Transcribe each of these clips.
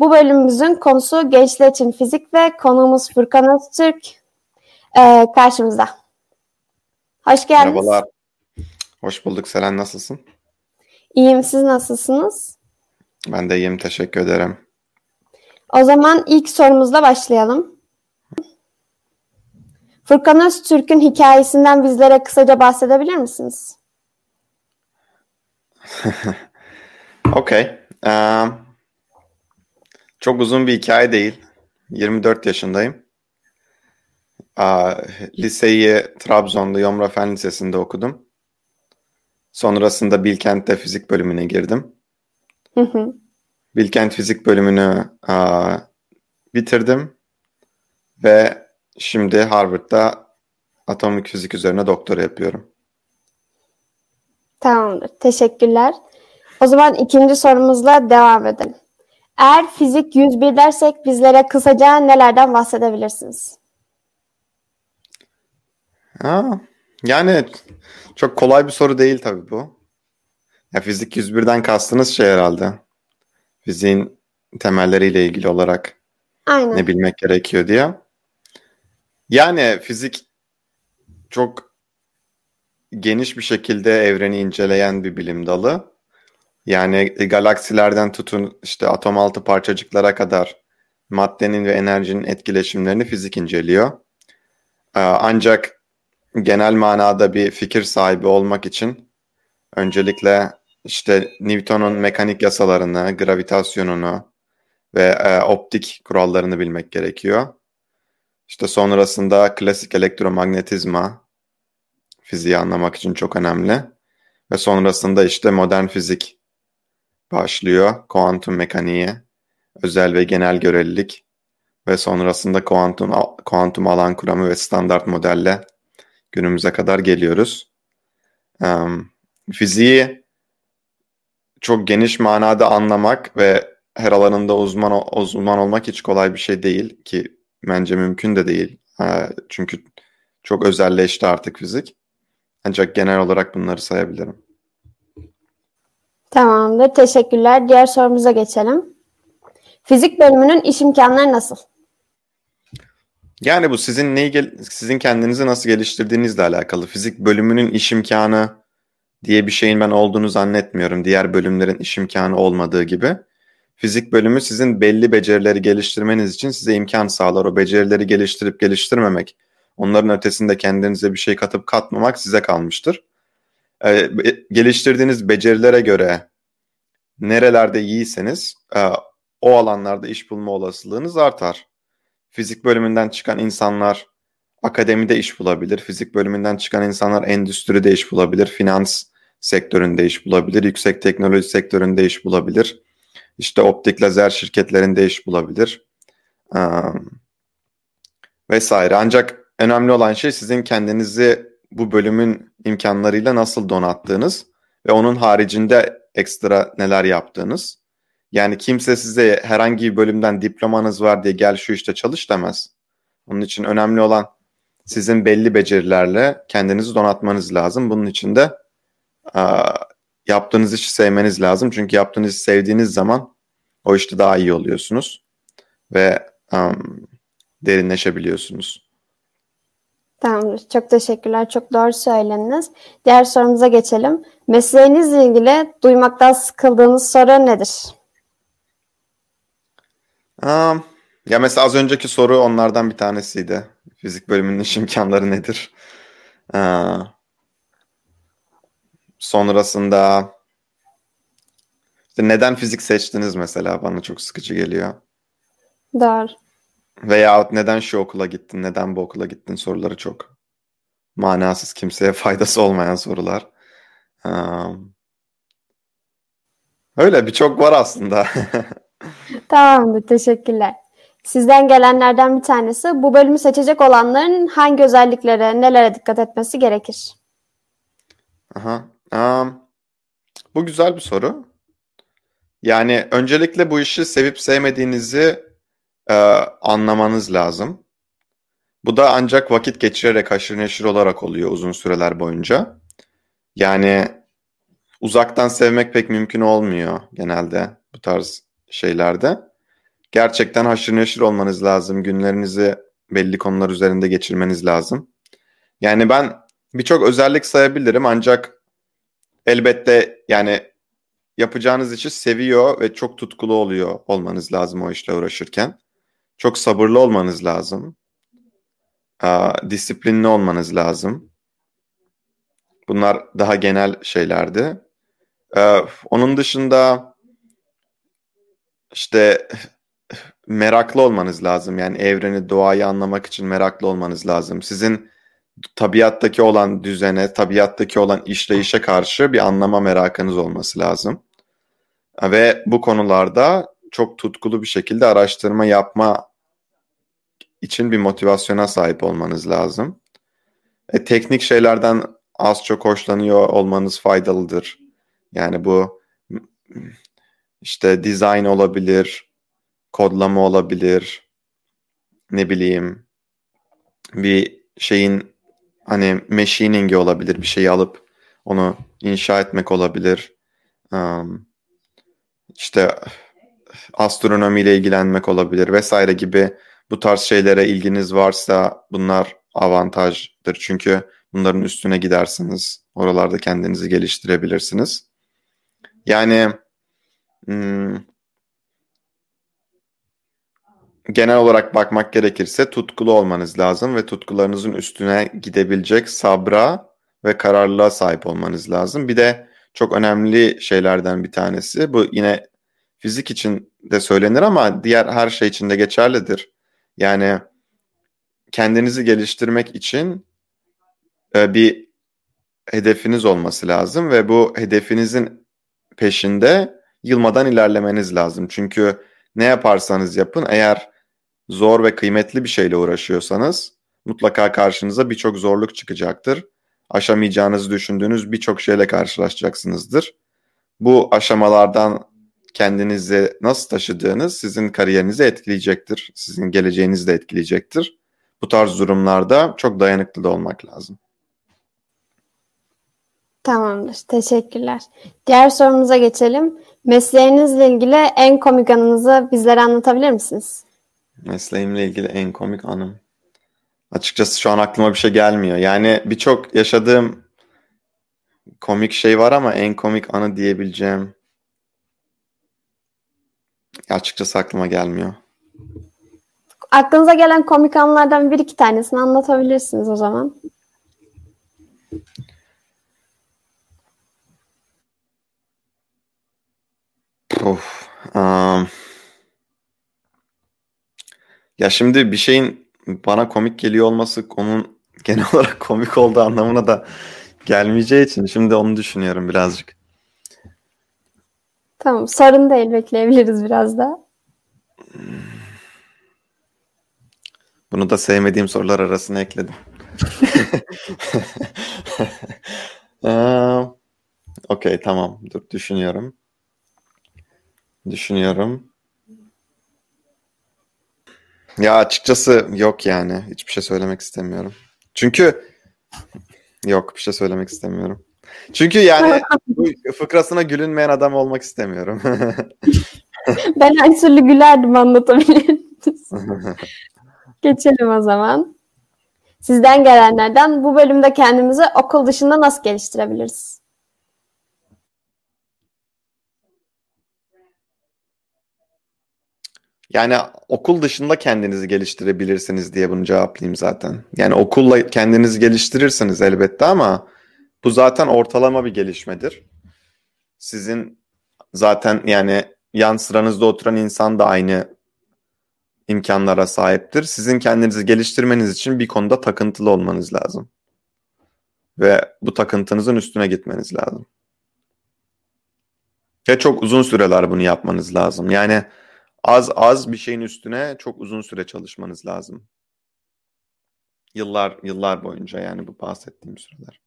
Bu bölümümüzün konusu gençler için fizik ve konuğumuz Furkan Öztürk e, karşımızda. Hoş geldiniz. Merhabalar. Hoş bulduk. Selen nasılsın? İyiyim. Siz nasılsınız? Ben de iyiyim. Teşekkür ederim. O zaman ilk sorumuzla başlayalım. Furkan Öztürk'ün hikayesinden bizlere kısaca bahsedebilir misiniz? Okey. Um, çok uzun bir hikaye değil. 24 yaşındayım. Liseyi Trabzon'da Yomra Fen Lisesi'nde okudum. Sonrasında Bilkent'te fizik bölümüne girdim. Hı hı. Bilkent fizik bölümünü uh, bitirdim. Ve şimdi Harvard'da atomik fizik üzerine doktora yapıyorum. Tamamdır. Teşekkürler. O zaman ikinci sorumuzla devam edelim. Eğer fizik 101 dersek bizlere kısaca nelerden bahsedebilirsiniz? Ha, yani çok kolay bir soru değil tabii bu. Ya fizik 101'den kastınız şey herhalde. Fiziğin temelleriyle ilgili olarak Aynen. ne bilmek gerekiyor diye. Yani fizik çok geniş bir şekilde evreni inceleyen bir bilim dalı. Yani galaksilerden tutun işte atom altı parçacıklara kadar maddenin ve enerjinin etkileşimlerini fizik inceliyor. Ee, ancak genel manada bir fikir sahibi olmak için öncelikle işte Newton'un mekanik yasalarını, gravitasyonunu ve e, optik kurallarını bilmek gerekiyor. İşte sonrasında klasik elektromagnetizma fiziği anlamak için çok önemli. Ve sonrasında işte modern fizik başlıyor. Kuantum mekaniği, özel ve genel görelilik ve sonrasında kuantum kuantum alan kuramı ve standart modelle günümüze kadar geliyoruz. Um, fiziği çok geniş manada anlamak ve her alanında uzman uzman olmak hiç kolay bir şey değil ki bence mümkün de değil. Çünkü çok özelleşti artık fizik. Ancak genel olarak bunları sayabilirim. Tamamdır. Teşekkürler. Diğer sorumuza geçelim. Fizik bölümünün iş imkanları nasıl? Yani bu sizin neyi sizin kendinizi nasıl geliştirdiğinizle alakalı. Fizik bölümünün iş imkanı diye bir şeyin ben olduğunu zannetmiyorum. Diğer bölümlerin iş imkanı olmadığı gibi. Fizik bölümü sizin belli becerileri geliştirmeniz için size imkan sağlar. O becerileri geliştirip geliştirmemek, onların ötesinde kendinize bir şey katıp katmamak size kalmıştır. Ee, geliştirdiğiniz becerilere göre nerelerde iyiyseniz e, o alanlarda iş bulma olasılığınız artar. Fizik bölümünden çıkan insanlar akademide iş bulabilir. Fizik bölümünden çıkan insanlar endüstride iş bulabilir. Finans sektöründe iş bulabilir. Yüksek teknoloji sektöründe iş bulabilir işte optik lazer şirketlerinde iş bulabilir. Ee, vesaire. Ancak önemli olan şey sizin kendinizi bu bölümün imkanlarıyla nasıl donattığınız ve onun haricinde ekstra neler yaptığınız. Yani kimse size herhangi bir bölümden diplomanız var diye gel şu işte çalış demez. Onun için önemli olan sizin belli becerilerle kendinizi donatmanız lazım. Bunun için de yaptığınız işi sevmeniz lazım. Çünkü yaptığınız işi sevdiğiniz zaman o işte daha iyi oluyorsunuz ve um, derinleşebiliyorsunuz. Tamamdır. Çok teşekkürler. Çok doğru söylediniz. Diğer sorumuza geçelim. Mesleğinizle ilgili duymaktan sıkıldığınız soru nedir? Um, ya mesela az önceki soru onlardan bir tanesiydi. Fizik bölümünün iş imkanları nedir? Uh, sonrasında işte neden fizik seçtiniz mesela bana çok sıkıcı geliyor. Doğru. Veya neden şu okula gittin, neden bu okula gittin soruları çok manasız, kimseye faydası olmayan sorular. Um, öyle birçok var aslında. Tamamdır, teşekkürler. Sizden gelenlerden bir tanesi bu bölümü seçecek olanların hangi özelliklere, nelere dikkat etmesi gerekir? Aha. Um, bu güzel bir soru. Yani öncelikle bu işi sevip sevmediğinizi e, anlamanız lazım. Bu da ancak vakit geçirerek haşır neşir olarak oluyor uzun süreler boyunca. Yani uzaktan sevmek pek mümkün olmuyor genelde bu tarz şeylerde. gerçekten haşır neşir olmanız lazım. Günlerinizi belli konular üzerinde geçirmeniz lazım. Yani ben birçok özellik sayabilirim ancak elbette yani yapacağınız işi seviyor ve çok tutkulu oluyor olmanız lazım o işle uğraşırken. Çok sabırlı olmanız lazım. Disiplinli olmanız lazım. Bunlar daha genel şeylerdi. Onun dışında işte meraklı olmanız lazım. Yani evreni, doğayı anlamak için meraklı olmanız lazım. Sizin tabiattaki olan düzene, tabiattaki olan işleyişe karşı bir anlama merakınız olması lazım. Ve bu konularda çok tutkulu bir şekilde araştırma yapma için bir motivasyona sahip olmanız lazım. E, teknik şeylerden az çok hoşlanıyor olmanız faydalıdır. Yani bu işte design olabilir, kodlama olabilir, ne bileyim bir şeyin hani machining'i olabilir, bir şeyi alıp onu inşa etmek olabilir. Um, işte astronomiyle ilgilenmek olabilir vesaire gibi bu tarz şeylere ilginiz varsa bunlar avantajdır. Çünkü bunların üstüne gidersiniz. Oralarda kendinizi geliştirebilirsiniz. Yani hmm, genel olarak bakmak gerekirse tutkulu olmanız lazım ve tutkularınızın üstüne gidebilecek sabra ve kararlılığa sahip olmanız lazım. Bir de çok önemli şeylerden bir tanesi bu yine fizik için de söylenir ama diğer her şey için de geçerlidir. Yani kendinizi geliştirmek için e, bir hedefiniz olması lazım ve bu hedefinizin peşinde yılmadan ilerlemeniz lazım. Çünkü ne yaparsanız yapın eğer zor ve kıymetli bir şeyle uğraşıyorsanız mutlaka karşınıza birçok zorluk çıkacaktır. Aşamayacağınızı düşündüğünüz birçok şeyle karşılaşacaksınızdır. Bu aşamalardan kendinizi nasıl taşıdığınız sizin kariyerinizi etkileyecektir. Sizin geleceğinizi de etkileyecektir. Bu tarz durumlarda çok dayanıklı da olmak lazım. Tamamdır. Teşekkürler. Diğer sorumuza geçelim. Mesleğinizle ilgili en komik anınızı bizlere anlatabilir misiniz? Mesleğimle ilgili en komik anım. Açıkçası şu an aklıma bir şey gelmiyor. Yani birçok yaşadığım komik şey var ama en komik anı diyebileceğim açıkçası aklıma gelmiyor. Aklınıza gelen komik anlardan bir iki tanesini anlatabilirsiniz o zaman. Of. Um, ya şimdi bir şeyin bana komik geliyor olması onun genel olarak komik olduğu anlamına da gelmeyeceği için şimdi onu düşünüyorum birazcık. Tamam sorun değil bekleyebiliriz biraz da. Bunu da sevmediğim sorular arasına ekledim. ee, Okey tamam dur düşünüyorum. Düşünüyorum. Ya açıkçası yok yani. Hiçbir şey söylemek istemiyorum. Çünkü yok bir şey söylemek istemiyorum. Çünkü yani bu fıkrasına gülünmeyen adam olmak istemiyorum. ben her türlü gülerdim anlatabilirsiniz. Geçelim o zaman. Sizden gelenlerden bu bölümde kendimizi okul dışında nasıl geliştirebiliriz? Yani okul dışında kendinizi geliştirebilirsiniz diye bunu cevaplayayım zaten. Yani okulla kendinizi geliştirirsiniz elbette ama bu zaten ortalama bir gelişmedir. Sizin zaten yani yan sıranızda oturan insan da aynı imkanlara sahiptir. Sizin kendinizi geliştirmeniz için bir konuda takıntılı olmanız lazım. Ve bu takıntınızın üstüne gitmeniz lazım. Ve çok uzun süreler bunu yapmanız lazım. Yani az az bir şeyin üstüne çok uzun süre çalışmanız lazım. Yıllar yıllar boyunca yani bu bahsettiğim süreler.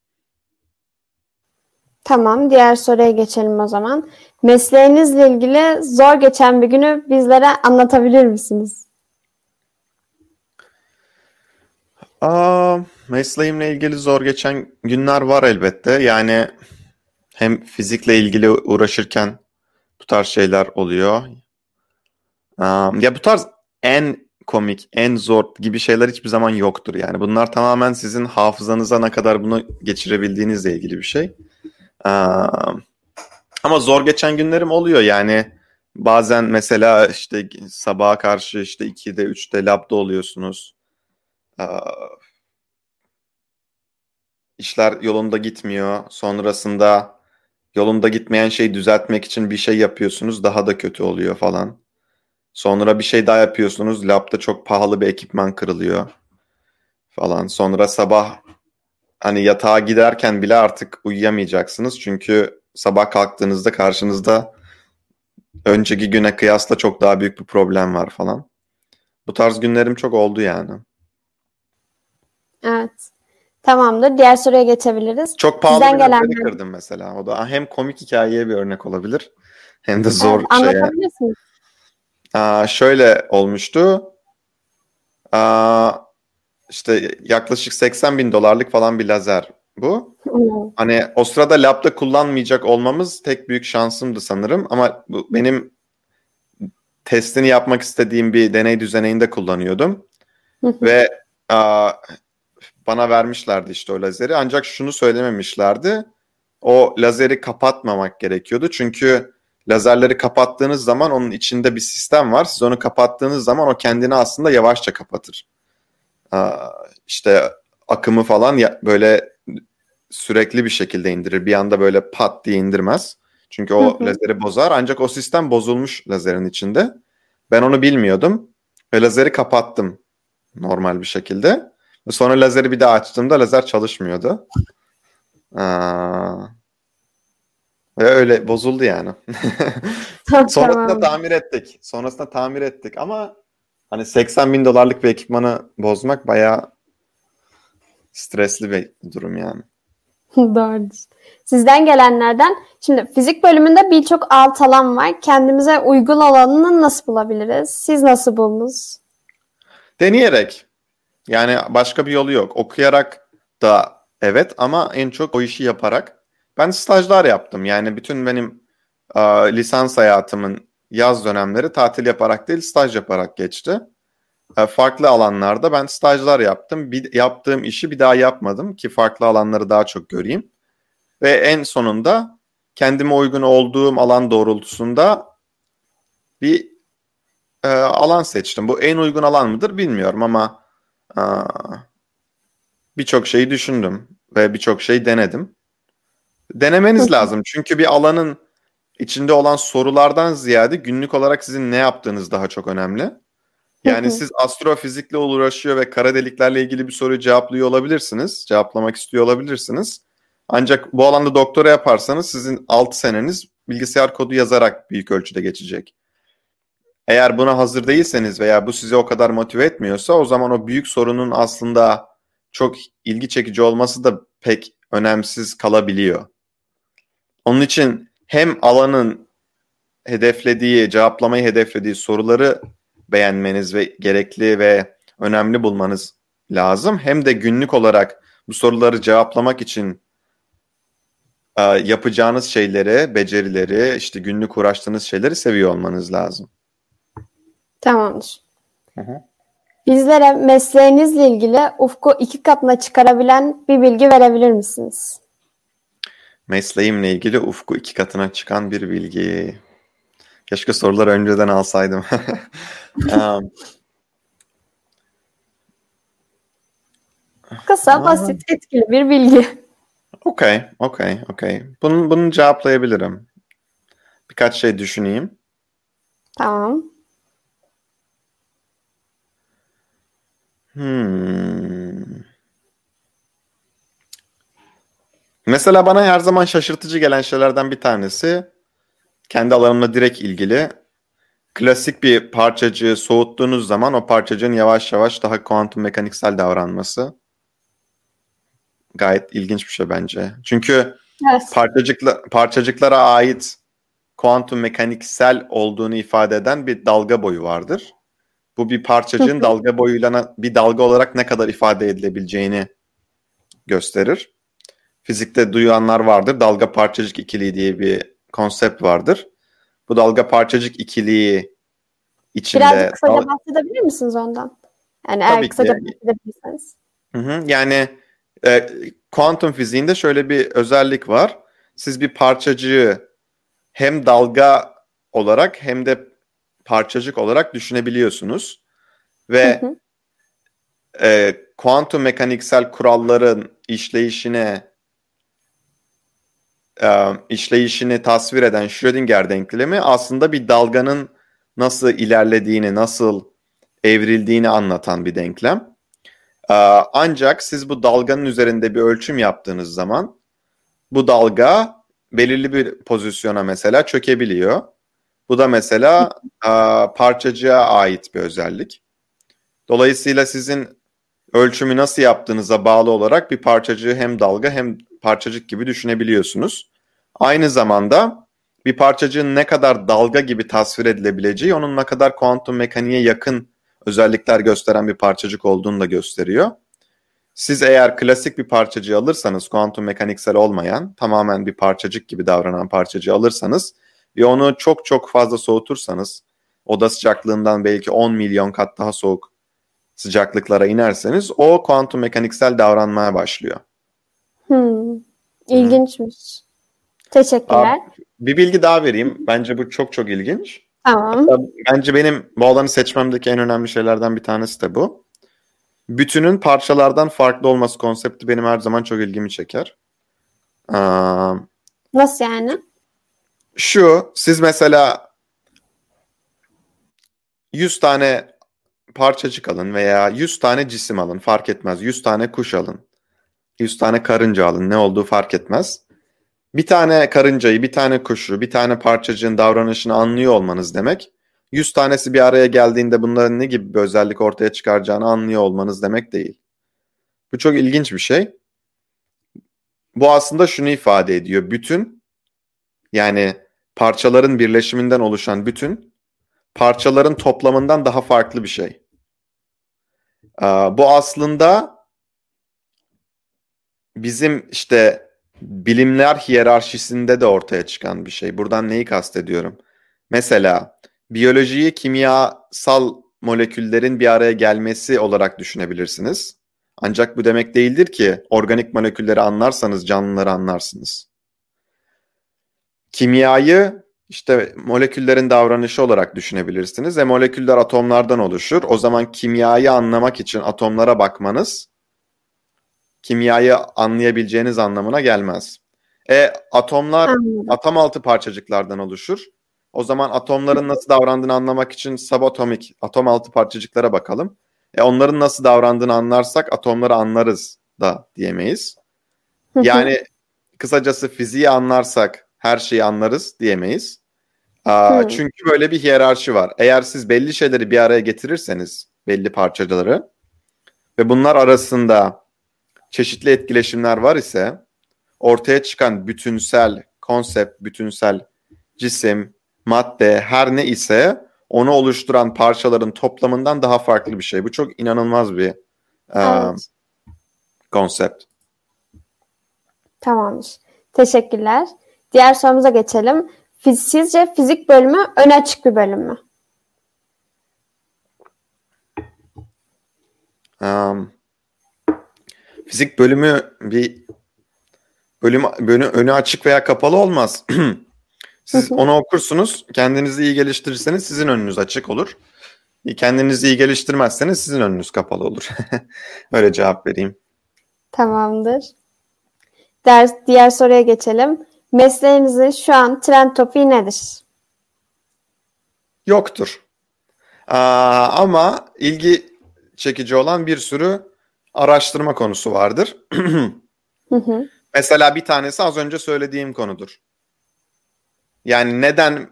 Tamam, diğer soruya geçelim o zaman. Mesleğinizle ilgili zor geçen bir günü bizlere anlatabilir misiniz? Aa, mesleğimle ilgili zor geçen günler var elbette. Yani hem fizikle ilgili uğraşırken bu tarz şeyler oluyor. Um, ya bu tarz en komik, en zor gibi şeyler hiçbir zaman yoktur yani. Bunlar tamamen sizin hafızanıza ne kadar bunu geçirebildiğinizle ilgili bir şey. Ama zor geçen günlerim oluyor yani. Bazen mesela işte sabaha karşı işte 2'de 3'te labda oluyorsunuz. İşler yolunda gitmiyor. Sonrasında yolunda gitmeyen şeyi düzeltmek için bir şey yapıyorsunuz. Daha da kötü oluyor falan. Sonra bir şey daha yapıyorsunuz. Labda çok pahalı bir ekipman kırılıyor falan. Sonra sabah hani yatağa giderken bile artık uyuyamayacaksınız. Çünkü sabah kalktığınızda karşınızda önceki güne kıyasla çok daha büyük bir problem var falan. Bu tarz günlerim çok oldu yani. Evet. Tamamdır. Diğer soruya geçebiliriz. Çok pahalı Sizden bir gelenler... kırdım mesela. O da hem komik hikayeye bir örnek olabilir hem de zor evet, şeye. Anlatabilirsiniz. Aa, şöyle olmuştu. Aa, işte yaklaşık 80 bin dolarlık falan bir lazer bu. Hani o sırada labda kullanmayacak olmamız tek büyük şansımdı sanırım. Ama bu benim testini yapmak istediğim bir deney düzeneyinde kullanıyordum. Ve a, bana vermişlerdi işte o lazeri. Ancak şunu söylememişlerdi. O lazeri kapatmamak gerekiyordu. Çünkü lazerleri kapattığınız zaman onun içinde bir sistem var. Siz onu kapattığınız zaman o kendini aslında yavaşça kapatır. İşte akımı falan böyle sürekli bir şekilde indirir. Bir anda böyle pat diye indirmez. Çünkü o hı hı. lazeri bozar. Ancak o sistem bozulmuş lazerin içinde. Ben onu bilmiyordum. Ve lazeri kapattım normal bir şekilde. Sonra lazeri bir daha açtığımda lazer çalışmıyordu. Aa, ve öyle bozuldu yani. Sonrasında tamir ettik. Sonrasında tamir ettik ama hani 80 bin dolarlık bir ekipmanı bozmak bayağı stresli bir durum yani. Doğrudur. Sizden gelenlerden şimdi fizik bölümünde birçok alt alan var. Kendimize uygun olanını nasıl bulabiliriz? Siz nasıl buldunuz? Deneyerek. Yani başka bir yolu yok. Okuyarak da evet ama en çok o işi yaparak. Ben stajlar yaptım. Yani bütün benim e, lisans hayatımın yaz dönemleri tatil yaparak değil staj yaparak geçti. E, farklı alanlarda ben stajlar yaptım. Bir, yaptığım işi bir daha yapmadım ki farklı alanları daha çok göreyim. Ve en sonunda kendime uygun olduğum alan doğrultusunda bir e, alan seçtim. Bu en uygun alan mıdır bilmiyorum ama e, birçok şeyi düşündüm ve birçok şey denedim. Denemeniz lazım. Çünkü bir alanın içinde olan sorulardan ziyade günlük olarak sizin ne yaptığınız daha çok önemli. Yani siz astrofizikle uğraşıyor ve kara deliklerle ilgili bir soruyu cevaplıyor olabilirsiniz. Cevaplamak istiyor olabilirsiniz. Ancak bu alanda doktora yaparsanız sizin 6 seneniz bilgisayar kodu yazarak büyük ölçüde geçecek. Eğer buna hazır değilseniz veya bu sizi o kadar motive etmiyorsa o zaman o büyük sorunun aslında çok ilgi çekici olması da pek önemsiz kalabiliyor. Onun için hem alanın hedeflediği, cevaplamayı hedeflediği soruları beğenmeniz ve gerekli ve önemli bulmanız lazım. Hem de günlük olarak bu soruları cevaplamak için e, yapacağınız şeyleri, becerileri, işte günlük uğraştığınız şeyleri seviyor olmanız lazım. Tamamdır. Hı hı. Bizlere mesleğinizle ilgili ufku iki katına çıkarabilen bir bilgi verebilir misiniz? Mesleğimle ilgili ufku iki katına çıkan bir bilgi. Keşke soruları önceden alsaydım. um, Kısa, basit, etkili bir bilgi. Okey, okey, okey. Bunu, bunu cevaplayabilirim. Birkaç şey düşüneyim. Tamam. Hmm. Mesela bana her zaman şaşırtıcı gelen şeylerden bir tanesi kendi alanımla direkt ilgili. Klasik bir parçacığı soğuttuğunuz zaman o parçacığın yavaş yavaş daha kuantum mekaniksel davranması. Gayet ilginç bir şey bence. Çünkü evet. parçacıkla, parçacıklara ait kuantum mekaniksel olduğunu ifade eden bir dalga boyu vardır. Bu bir parçacığın dalga boyuyla bir dalga olarak ne kadar ifade edilebileceğini gösterir fizikte duyanlar vardır. Dalga parçacık ikiliği diye bir konsept vardır. Bu dalga parçacık ikiliği içinde. Birazcık kısaca dal- bahsedebilir misiniz ondan? Yani Tabii eğer ki. kısaca bahsedebilirseniz. Hı hı. Yani e, kuantum fiziğinde şöyle bir özellik var. Siz bir parçacığı hem dalga olarak hem de parçacık olarak düşünebiliyorsunuz. Ve Hı hı. e, kuantum mekaniksel kuralların işleyişine e, işleyişini tasvir eden Schrödinger denklemi aslında bir dalganın nasıl ilerlediğini, nasıl evrildiğini anlatan bir denklem. E, ancak siz bu dalganın üzerinde bir ölçüm yaptığınız zaman bu dalga belirli bir pozisyona mesela çökebiliyor. Bu da mesela e, parçacığa ait bir özellik. Dolayısıyla sizin ölçümü nasıl yaptığınıza bağlı olarak bir parçacığı hem dalga hem parçacık gibi düşünebiliyorsunuz. Aynı zamanda bir parçacığın ne kadar dalga gibi tasvir edilebileceği onun ne kadar kuantum mekaniğe yakın özellikler gösteren bir parçacık olduğunu da gösteriyor. Siz eğer klasik bir parçacığı alırsanız kuantum mekaniksel olmayan tamamen bir parçacık gibi davranan parçacığı alırsanız ve onu çok çok fazla soğutursanız oda sıcaklığından belki 10 milyon kat daha soğuk sıcaklıklara inerseniz o kuantum mekaniksel davranmaya başlıyor. Hmm. İlginçmiş. Teşekkürler. Bir bilgi daha vereyim. Bence bu çok çok ilginç. Tamam. Bence benim bu alanı seçmemdeki en önemli şeylerden bir tanesi de bu. Bütünün parçalardan farklı olması konsepti benim her zaman çok ilgimi çeker. Aa, Nasıl yani? şu, siz mesela 100 tane parçacık alın veya 100 tane cisim alın fark etmez. 100 tane kuş alın. 100 tane karınca alın ne olduğu fark etmez. Bir tane karıncayı, bir tane kuşu, bir tane parçacığın davranışını anlıyor olmanız demek. 100 tanesi bir araya geldiğinde bunların ne gibi bir özellik ortaya çıkaracağını anlıyor olmanız demek değil. Bu çok ilginç bir şey. Bu aslında şunu ifade ediyor. Bütün yani parçaların birleşiminden oluşan bütün parçaların toplamından daha farklı bir şey. Bu aslında bizim işte bilimler hiyerarşisinde de ortaya çıkan bir şey. Buradan neyi kastediyorum? Mesela biyolojiyi kimyasal moleküllerin bir araya gelmesi olarak düşünebilirsiniz. Ancak bu demek değildir ki organik molekülleri anlarsanız canlıları anlarsınız. Kimyayı işte moleküllerin davranışı olarak düşünebilirsiniz. E moleküller atomlardan oluşur. O zaman kimyayı anlamak için atomlara bakmanız kimyayı anlayabileceğiniz anlamına gelmez. E atomlar Anladım. atom altı parçacıklardan oluşur. O zaman atomların nasıl davrandığını anlamak için subatomik atom altı parçacıklara bakalım. E onların nasıl davrandığını anlarsak atomları anlarız da diyemeyiz. Yani kısacası fiziği anlarsak her şeyi anlarız diyemeyiz. Aa, çünkü böyle bir hiyerarşi var. Eğer siz belli şeyleri bir araya getirirseniz belli parçaları ve bunlar arasında çeşitli etkileşimler var ise ortaya çıkan bütünsel konsept, bütünsel cisim, madde her ne ise onu oluşturan parçaların toplamından daha farklı bir şey. Bu çok inanılmaz bir e, Evet. konsept. Tamamdır. Teşekkürler. Diğer sorumuza geçelim. Sizce fizik bölümü öne açık bir bölüm mü? Um, fizik bölümü bir bölüm bölü, önü açık veya kapalı olmaz. Siz Hı hı. onu okursunuz, kendinizi iyi geliştirirseniz sizin önünüz açık olur. Kendinizi iyi geliştirmezseniz sizin önünüz kapalı olur. Öyle cevap vereyim. Tamamdır. Ders, diğer soruya geçelim. Mesleğinizin şu an trend topiği nedir? Yoktur. Aa, ama ilgi çekici olan bir sürü araştırma konusu vardır. Hı hı. Mesela bir tanesi az önce söylediğim konudur. Yani neden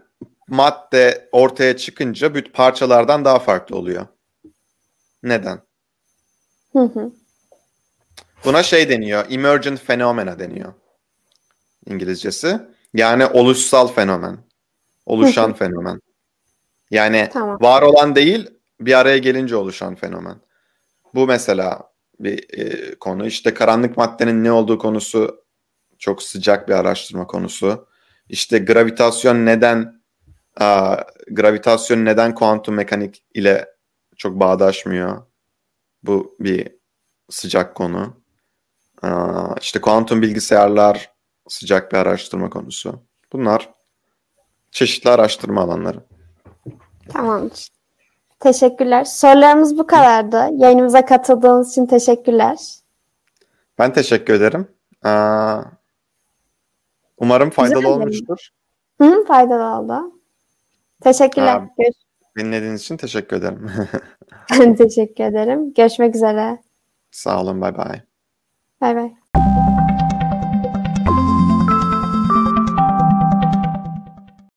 madde ortaya çıkınca bütün parçalardan daha farklı oluyor? Neden? Hı hı. Buna şey deniyor, emergent phenomena deniyor İngilizcesi. Yani oluşsal fenomen, oluşan fenomen. Yani Tamam. var olan değil, bir araya gelince oluşan fenomen. Bu mesela bir e, konu. İşte karanlık maddenin ne olduğu konusu çok sıcak bir araştırma konusu. İşte gravitasyon neden aa, gravitasyon neden kuantum mekanik ile çok bağdaşmıyor? Bu bir sıcak konu. Ee, işte kuantum bilgisayarlar sıcak bir araştırma konusu. Bunlar çeşitli araştırma alanları. Tamamdır. Teşekkürler. Sorularımız bu kadardı. Yayınımıza katıldığınız için teşekkürler. Ben teşekkür ederim. Ee, umarım faydalı Güzel olmuştur. Hı, faydalı oldu. Teşekkürler. Görüş- Dinlediğiniz için teşekkür ederim. Ben teşekkür ederim. Görüşmek üzere. Sağ olun, bay bay. Bay bay.